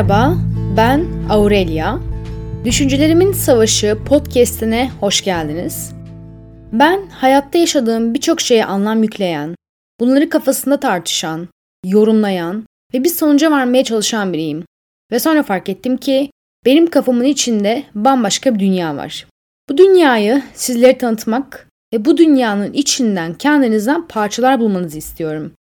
Merhaba, ben Aurelia. Düşüncelerimin Savaşı podcast'ine hoş geldiniz. Ben hayatta yaşadığım birçok şeye anlam yükleyen, bunları kafasında tartışan, yorumlayan ve bir sonuca varmaya çalışan biriyim. Ve sonra fark ettim ki benim kafamın içinde bambaşka bir dünya var. Bu dünyayı sizlere tanıtmak ve bu dünyanın içinden kendinizden parçalar bulmanızı istiyorum.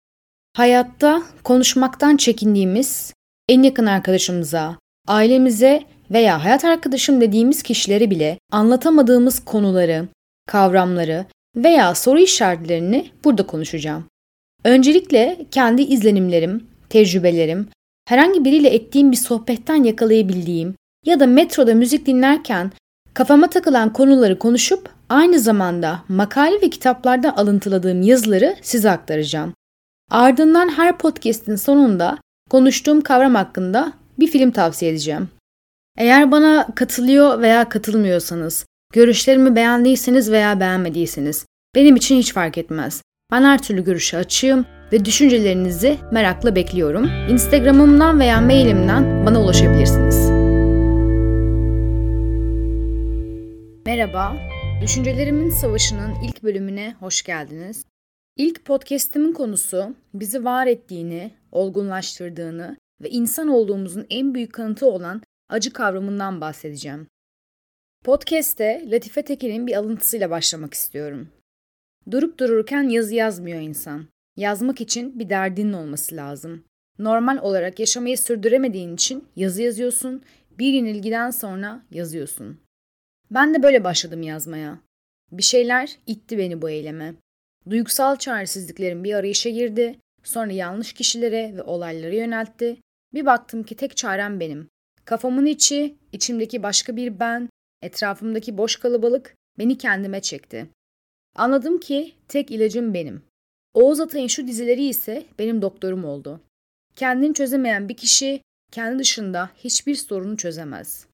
Hayatta konuşmaktan çekindiğimiz en yakın arkadaşımıza, ailemize veya hayat arkadaşım dediğimiz kişilere bile anlatamadığımız konuları, kavramları veya soru işaretlerini burada konuşacağım. Öncelikle kendi izlenimlerim, tecrübelerim, herhangi biriyle ettiğim bir sohbetten yakalayabildiğim ya da metroda müzik dinlerken kafama takılan konuları konuşup aynı zamanda makale ve kitaplardan alıntıladığım yazıları size aktaracağım. Ardından her podcast'in sonunda konuştuğum kavram hakkında bir film tavsiye edeceğim. Eğer bana katılıyor veya katılmıyorsanız, görüşlerimi beğendiyseniz veya beğenmediyseniz benim için hiç fark etmez. Ben her türlü görüşe açığım ve düşüncelerinizi merakla bekliyorum. Instagram'ımdan veya mailimden bana ulaşabilirsiniz. Merhaba, Düşüncelerimin Savaşı'nın ilk bölümüne hoş geldiniz. İlk podcast'imin konusu bizi var ettiğini, olgunlaştırdığını ve insan olduğumuzun en büyük kanıtı olan acı kavramından bahsedeceğim. Podcast'te Latife Tekin'in bir alıntısıyla başlamak istiyorum. Durup dururken yazı yazmıyor insan. Yazmak için bir derdinin olması lazım. Normal olarak yaşamayı sürdüremediğin için yazı yazıyorsun, bir yenilgiden sonra yazıyorsun. Ben de böyle başladım yazmaya. Bir şeyler itti beni bu eyleme. Duygusal çaresizliklerim bir arayışa girdi, sonra yanlış kişilere ve olaylara yöneltti. Bir baktım ki tek çarem benim. Kafamın içi, içimdeki başka bir ben, etrafımdaki boş kalabalık beni kendime çekti. Anladım ki tek ilacım benim. Oğuz Atay'ın şu dizileri ise benim doktorum oldu. Kendini çözemeyen bir kişi kendi dışında hiçbir sorunu çözemez.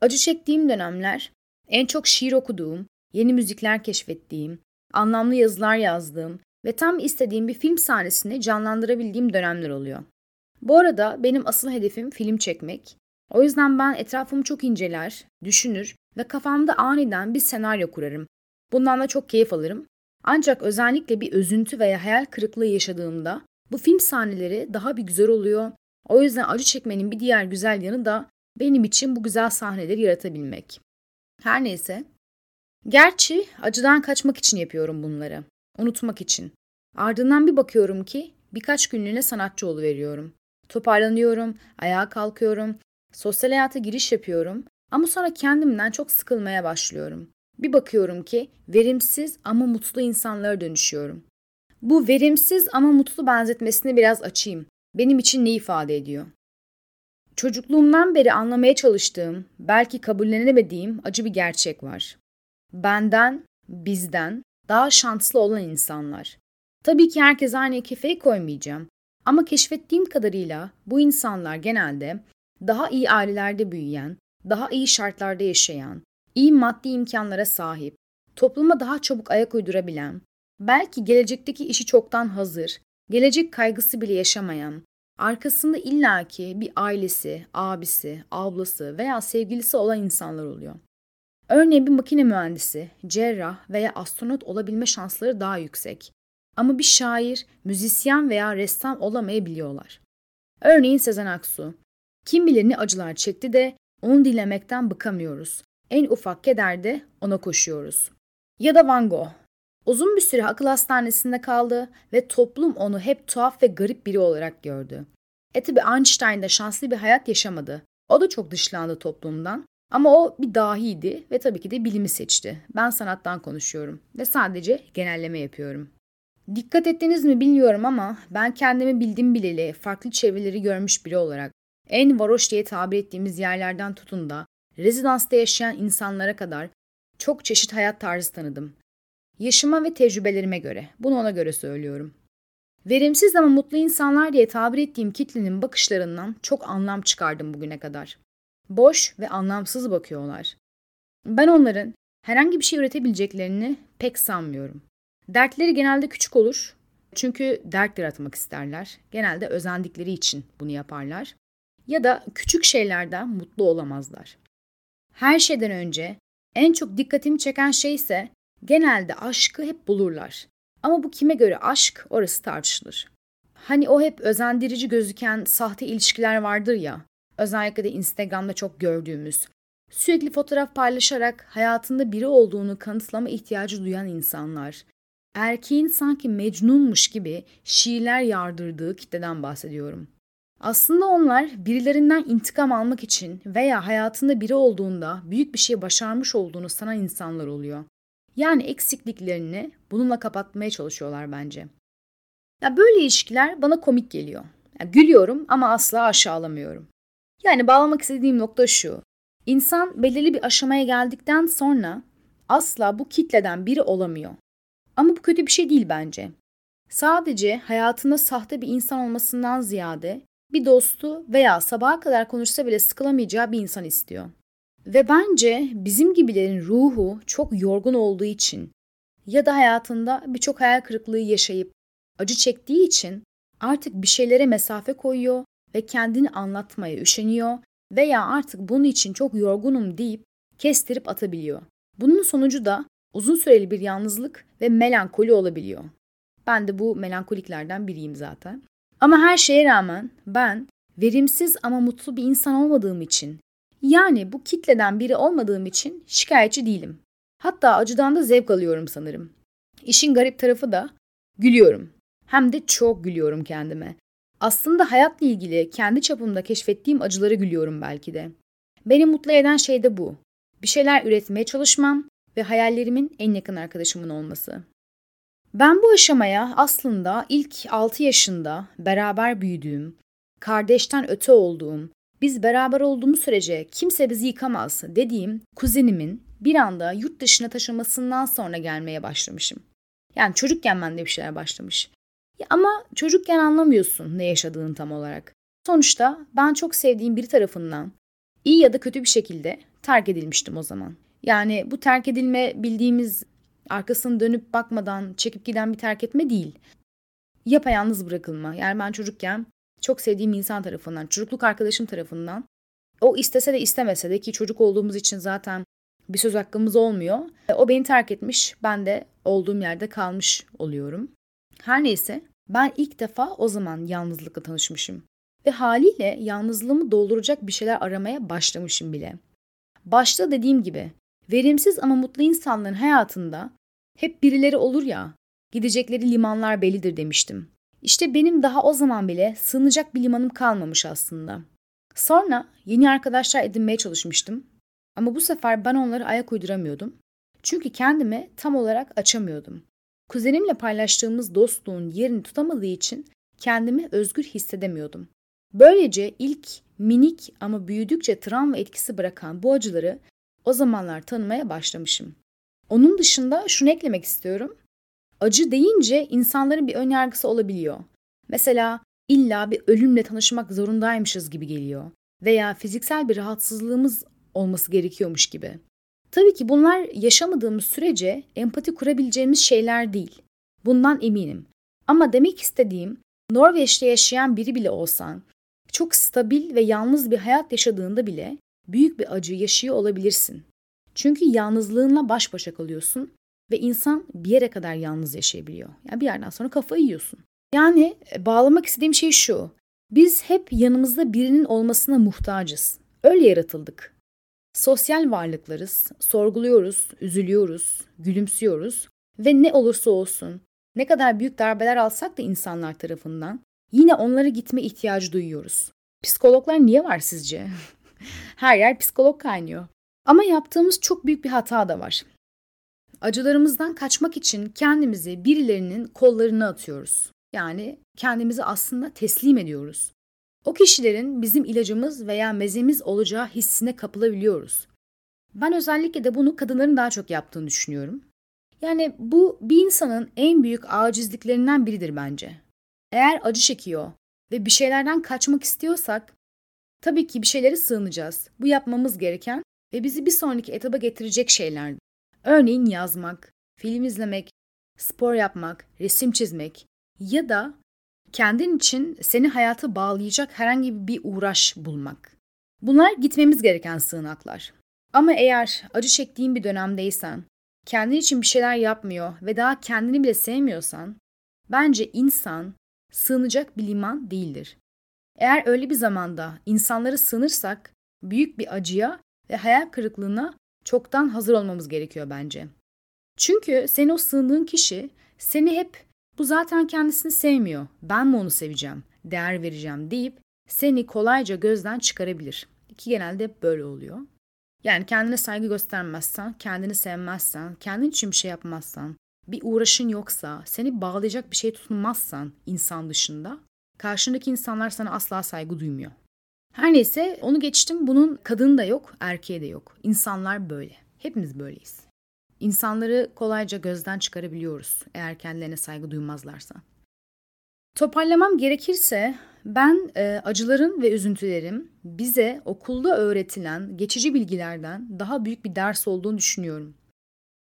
Acı çektiğim dönemler, en çok şiir okuduğum, yeni müzikler keşfettiğim, anlamlı yazılar yazdığım ve tam istediğim bir film sahnesini canlandırabildiğim dönemler oluyor. Bu arada benim asıl hedefim film çekmek. O yüzden ben etrafımı çok inceler, düşünür ve kafamda aniden bir senaryo kurarım. Bundan da çok keyif alırım. Ancak özellikle bir üzüntü veya hayal kırıklığı yaşadığımda bu film sahneleri daha bir güzel oluyor. O yüzden acı çekmenin bir diğer güzel yanı da benim için bu güzel sahneleri yaratabilmek. Her neyse. Gerçi acıdan kaçmak için yapıyorum bunları. Unutmak için. Ardından bir bakıyorum ki birkaç günlüğüne sanatçı veriyorum. Toparlanıyorum, ayağa kalkıyorum, sosyal hayata giriş yapıyorum ama sonra kendimden çok sıkılmaya başlıyorum. Bir bakıyorum ki verimsiz ama mutlu insanlara dönüşüyorum. Bu verimsiz ama mutlu benzetmesini biraz açayım. Benim için ne ifade ediyor? Çocukluğumdan beri anlamaya çalıştığım, belki kabullenemediğim acı bir gerçek var. Benden, bizden daha şanslı olan insanlar. Tabii ki herkes aynı kefeye koymayacağım. Ama keşfettiğim kadarıyla bu insanlar genelde daha iyi ailelerde büyüyen, daha iyi şartlarda yaşayan, iyi maddi imkanlara sahip, topluma daha çabuk ayak uydurabilen, belki gelecekteki işi çoktan hazır, gelecek kaygısı bile yaşamayan, arkasında illaki bir ailesi, abisi, ablası veya sevgilisi olan insanlar oluyor. Örneğin bir makine mühendisi, cerrah veya astronot olabilme şansları daha yüksek. Ama bir şair, müzisyen veya ressam olamayabiliyorlar. Örneğin Sezen Aksu. Kim bilir ne acılar çekti de onu dilemekten bıkamıyoruz. En ufak kederde ona koşuyoruz. Ya da Van Gogh. Uzun bir süre akıl hastanesinde kaldı ve toplum onu hep tuhaf ve garip biri olarak gördü. E tabi Einstein de şanslı bir hayat yaşamadı. O da çok dışlandı toplumdan. Ama o bir dahiydi ve tabii ki de bilimi seçti. Ben sanattan konuşuyorum ve sadece genelleme yapıyorum. Dikkat ettiniz mi bilmiyorum ama ben kendimi bildim bileli farklı çevreleri görmüş biri olarak en varoş diye tabir ettiğimiz yerlerden tutun da rezidansta yaşayan insanlara kadar çok çeşit hayat tarzı tanıdım. Yaşıma ve tecrübelerime göre, bunu ona göre söylüyorum. Verimsiz ama mutlu insanlar diye tabir ettiğim kitlenin bakışlarından çok anlam çıkardım bugüne kadar. Boş ve anlamsız bakıyorlar. Ben onların herhangi bir şey üretebileceklerini pek sanmıyorum. Dertleri genelde küçük olur. Çünkü dert yaratmak isterler. Genelde özendikleri için bunu yaparlar. ya da küçük şeylerden mutlu olamazlar. Her şeyden önce en çok dikkatimi çeken şey ise genelde aşkı hep bulurlar. Ama bu kime göre aşk orası tartışılır. Hani o hep özendirici gözüken sahte ilişkiler vardır ya. Özellikle de Instagram'da çok gördüğümüz. Sürekli fotoğraf paylaşarak hayatında biri olduğunu kanıtlama ihtiyacı duyan insanlar. Erkeğin sanki mecnunmuş gibi şiirler yardırdığı kitleden bahsediyorum. Aslında onlar birilerinden intikam almak için veya hayatında biri olduğunda büyük bir şey başarmış olduğunu sanan insanlar oluyor. Yani eksikliklerini bununla kapatmaya çalışıyorlar bence. Ya böyle ilişkiler bana komik geliyor. Ya gülüyorum ama asla aşağılamıyorum. Yani bağlamak istediğim nokta şu. İnsan belirli bir aşamaya geldikten sonra asla bu kitleden biri olamıyor. Ama bu kötü bir şey değil bence. Sadece hayatında sahte bir insan olmasından ziyade bir dostu veya sabaha kadar konuşsa bile sıkılamayacağı bir insan istiyor. Ve bence bizim gibilerin ruhu çok yorgun olduğu için ya da hayatında birçok hayal kırıklığı yaşayıp acı çektiği için artık bir şeylere mesafe koyuyor ve kendini anlatmaya üşeniyor veya artık bunun için çok yorgunum deyip kestirip atabiliyor. Bunun sonucu da uzun süreli bir yalnızlık ve melankoli olabiliyor. Ben de bu melankoliklerden biriyim zaten. Ama her şeye rağmen ben verimsiz ama mutlu bir insan olmadığım için yani bu kitleden biri olmadığım için şikayetçi değilim. Hatta acıdan da zevk alıyorum sanırım. İşin garip tarafı da gülüyorum. Hem de çok gülüyorum kendime. Aslında hayatla ilgili kendi çapımda keşfettiğim acıları gülüyorum belki de. Beni mutlu eden şey de bu. Bir şeyler üretmeye çalışmam ve hayallerimin en yakın arkadaşımın olması. Ben bu aşamaya aslında ilk 6 yaşında beraber büyüdüğüm, kardeşten öte olduğum, biz beraber olduğumuz sürece kimse bizi yıkamaz dediğim kuzenimin bir anda yurt dışına taşımasından sonra gelmeye başlamışım. Yani çocukken bende bir şeyler başlamış. Ama çocukken anlamıyorsun ne yaşadığını tam olarak. Sonuçta ben çok sevdiğim bir tarafından iyi ya da kötü bir şekilde terk edilmiştim o zaman. Yani bu terk edilme bildiğimiz arkasını dönüp bakmadan çekip giden bir terk etme değil. Yapayalnız bırakılma. Yani ben çocukken çok sevdiğim insan tarafından, çocukluk arkadaşım tarafından o istese de istemese de ki çocuk olduğumuz için zaten bir söz hakkımız olmuyor. O beni terk etmiş, ben de olduğum yerde kalmış oluyorum. Her neyse ben ilk defa o zaman yalnızlıkla tanışmışım. Ve haliyle yalnızlığımı dolduracak bir şeyler aramaya başlamışım bile. Başta dediğim gibi verimsiz ama mutlu insanların hayatında hep birileri olur ya, gidecekleri limanlar bellidir demiştim. İşte benim daha o zaman bile sığınacak bir limanım kalmamış aslında. Sonra yeni arkadaşlar edinmeye çalışmıştım. Ama bu sefer ben onları ayak uyduramıyordum. Çünkü kendimi tam olarak açamıyordum. Kuzenimle paylaştığımız dostluğun yerini tutamadığı için kendimi özgür hissedemiyordum. Böylece ilk minik ama büyüdükçe travma etkisi bırakan bu acıları o zamanlar tanımaya başlamışım. Onun dışında şunu eklemek istiyorum. Acı deyince insanların bir önyargısı olabiliyor. Mesela illa bir ölümle tanışmak zorundaymışız gibi geliyor veya fiziksel bir rahatsızlığımız olması gerekiyormuş gibi. Tabii ki bunlar yaşamadığımız sürece empati kurabileceğimiz şeyler değil. Bundan eminim. Ama demek istediğim Norveç'te yaşayan biri bile olsan, çok stabil ve yalnız bir hayat yaşadığında bile büyük bir acı yaşıyor olabilirsin. Çünkü yalnızlığınla baş başa kalıyorsun ve insan bir yere kadar yalnız yaşayabiliyor. Yani bir yerden sonra kafayı yiyorsun. Yani e, bağlamak istediğim şey şu. Biz hep yanımızda birinin olmasına muhtacız. Öyle yaratıldık. Sosyal varlıklarız, sorguluyoruz, üzülüyoruz, gülümsüyoruz ve ne olursa olsun, ne kadar büyük darbeler alsak da insanlar tarafından yine onlara gitme ihtiyacı duyuyoruz. Psikologlar niye var sizce? Her yer psikolog kaynıyor. Ama yaptığımız çok büyük bir hata da var. Acılarımızdan kaçmak için kendimizi birilerinin kollarına atıyoruz. Yani kendimizi aslında teslim ediyoruz. O kişilerin bizim ilacımız veya mezemiz olacağı hissine kapılabiliyoruz. Ben özellikle de bunu kadınların daha çok yaptığını düşünüyorum. Yani bu bir insanın en büyük acizliklerinden biridir bence. Eğer acı çekiyor ve bir şeylerden kaçmak istiyorsak tabii ki bir şeylere sığınacağız. Bu yapmamız gereken ve bizi bir sonraki etaba getirecek şeyler. Örneğin yazmak, film izlemek, spor yapmak, resim çizmek ya da kendin için seni hayata bağlayacak herhangi bir uğraş bulmak. Bunlar gitmemiz gereken sığınaklar. Ama eğer acı çektiğin bir dönemdeysen, kendin için bir şeyler yapmıyor ve daha kendini bile sevmiyorsan, bence insan sığınacak bir liman değildir. Eğer öyle bir zamanda insanları sığınırsak büyük bir acıya ve hayal kırıklığına çoktan hazır olmamız gerekiyor bence. Çünkü seni o sığındığın kişi seni hep bu zaten kendisini sevmiyor. Ben mi onu seveceğim, değer vereceğim deyip seni kolayca gözden çıkarabilir. Ki genelde böyle oluyor. Yani kendine saygı göstermezsen, kendini sevmezsen, kendin için bir şey yapmazsan, bir uğraşın yoksa, seni bağlayacak bir şey tutunmazsan insan dışında, karşındaki insanlar sana asla saygı duymuyor. Her neyse onu geçtim. Bunun kadını da yok, erkeği de yok. İnsanlar böyle. Hepimiz böyleyiz. İnsanları kolayca gözden çıkarabiliyoruz eğer kendilerine saygı duymazlarsa. Toparlamam gerekirse ben e, acıların ve üzüntülerim bize okulda öğretilen geçici bilgilerden daha büyük bir ders olduğunu düşünüyorum.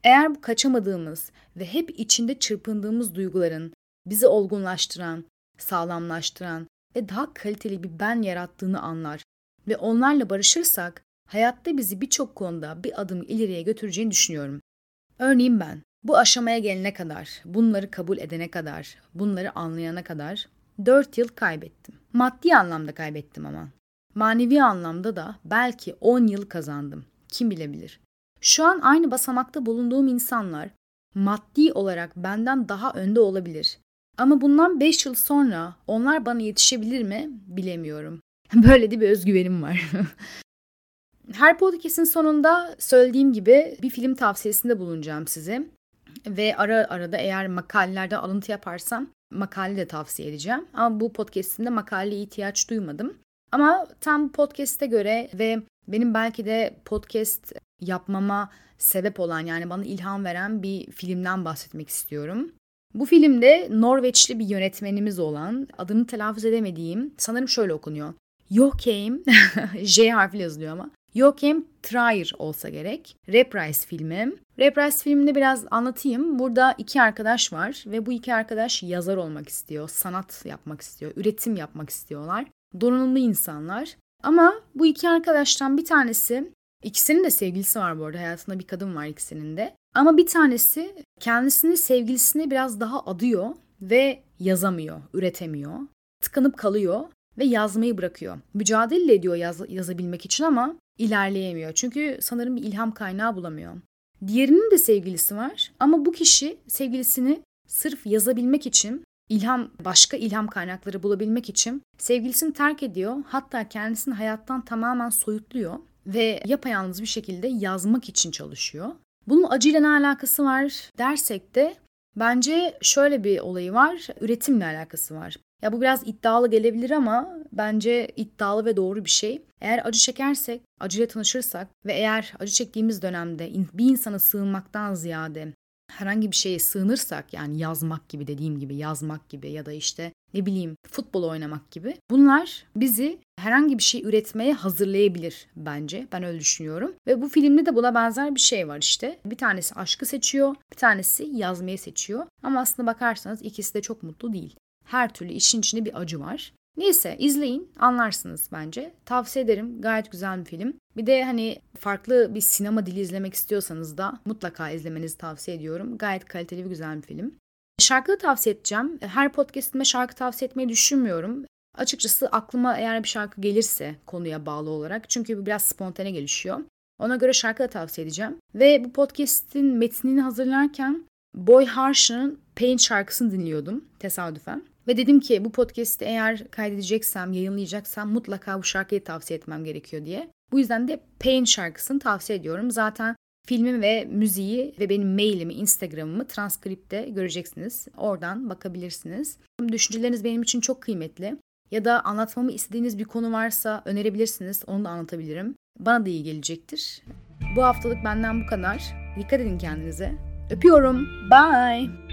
Eğer bu kaçamadığımız ve hep içinde çırpındığımız duyguların bizi olgunlaştıran, sağlamlaştıran ve daha kaliteli bir ben yarattığını anlar ve onlarla barışırsak hayatta bizi birçok konuda bir adım ileriye götüreceğini düşünüyorum. Örneğin ben bu aşamaya gelene kadar, bunları kabul edene kadar, bunları anlayana kadar 4 yıl kaybettim. Maddi anlamda kaybettim ama. Manevi anlamda da belki 10 yıl kazandım. Kim bilebilir. Şu an aynı basamakta bulunduğum insanlar maddi olarak benden daha önde olabilir. Ama bundan 5 yıl sonra onlar bana yetişebilir mi bilemiyorum. Böyle de bir özgüvenim var. Her podcast'in sonunda söylediğim gibi bir film tavsiyesinde bulunacağım size. Ve ara arada eğer makalelerde alıntı yaparsam makale de tavsiye edeceğim. Ama bu podcast'inde makaleye ihtiyaç duymadım. Ama tam podcast'e göre ve benim belki de podcast yapmama sebep olan yani bana ilham veren bir filmden bahsetmek istiyorum. Bu filmde Norveçli bir yönetmenimiz olan adını telaffuz edemediğim sanırım şöyle okunuyor. Joachim, J harfiyle yazılıyor ama. Joachim Trier olsa gerek. Reprise filmi. Reprise filmini biraz anlatayım. Burada iki arkadaş var ve bu iki arkadaş yazar olmak istiyor, sanat yapmak istiyor, üretim yapmak istiyorlar. Donanımlı insanlar. Ama bu iki arkadaştan bir tanesi, ikisinin de sevgilisi var bu arada hayatında bir kadın var ikisinin de. Ama bir tanesi kendisini sevgilisine biraz daha adıyor ve yazamıyor, üretemiyor. Tıkanıp kalıyor ve yazmayı bırakıyor. Mücadele ediyor yaz, yazabilmek için ama ilerleyemiyor. Çünkü sanırım bir ilham kaynağı bulamıyor. Diğerinin de sevgilisi var ama bu kişi sevgilisini sırf yazabilmek için ilham başka ilham kaynakları bulabilmek için sevgilisini terk ediyor. Hatta kendisini hayattan tamamen soyutluyor ve yapayalnız bir şekilde yazmak için çalışıyor. Bunun acıyla ne alakası var dersek de bence şöyle bir olayı var. Üretimle alakası var. Ya bu biraz iddialı gelebilir ama bence iddialı ve doğru bir şey. Eğer acı çekersek, acıyla tanışırsak ve eğer acı çektiğimiz dönemde bir insana sığınmaktan ziyade herhangi bir şeye sığınırsak yani yazmak gibi dediğim gibi yazmak gibi ya da işte ne bileyim futbol oynamak gibi bunlar bizi herhangi bir şey üretmeye hazırlayabilir bence. Ben öyle düşünüyorum. Ve bu filmde de buna benzer bir şey var işte. Bir tanesi aşkı seçiyor, bir tanesi yazmayı seçiyor. Ama aslında bakarsanız ikisi de çok mutlu değil. Her türlü işin içinde bir acı var. Neyse izleyin anlarsınız bence. Tavsiye ederim gayet güzel bir film. Bir de hani farklı bir sinema dili izlemek istiyorsanız da mutlaka izlemenizi tavsiye ediyorum. Gayet kaliteli ve güzel bir film. Şarkı tavsiye edeceğim. Her podcastime şarkı tavsiye etmeyi düşünmüyorum. Açıkçası aklıma eğer bir şarkı gelirse konuya bağlı olarak çünkü bu biraz spontane gelişiyor. Ona göre şarkı da tavsiye edeceğim. Ve bu podcast'in metnini hazırlarken Boy Harsh'ın Pain şarkısını dinliyordum tesadüfen. Ve dedim ki bu podcast'i eğer kaydedeceksem, yayınlayacaksam mutlaka bu şarkıyı tavsiye etmem gerekiyor diye. Bu yüzden de Pain şarkısını tavsiye ediyorum. Zaten filmi ve müziği ve benim mailimi, Instagram'ımı transkripte göreceksiniz. Oradan bakabilirsiniz. Düşünceleriniz benim için çok kıymetli. Ya da anlatmamı istediğiniz bir konu varsa önerebilirsiniz. Onu da anlatabilirim. Bana da iyi gelecektir. Bu haftalık benden bu kadar. Dikkat edin kendinize. Öpüyorum. Bye.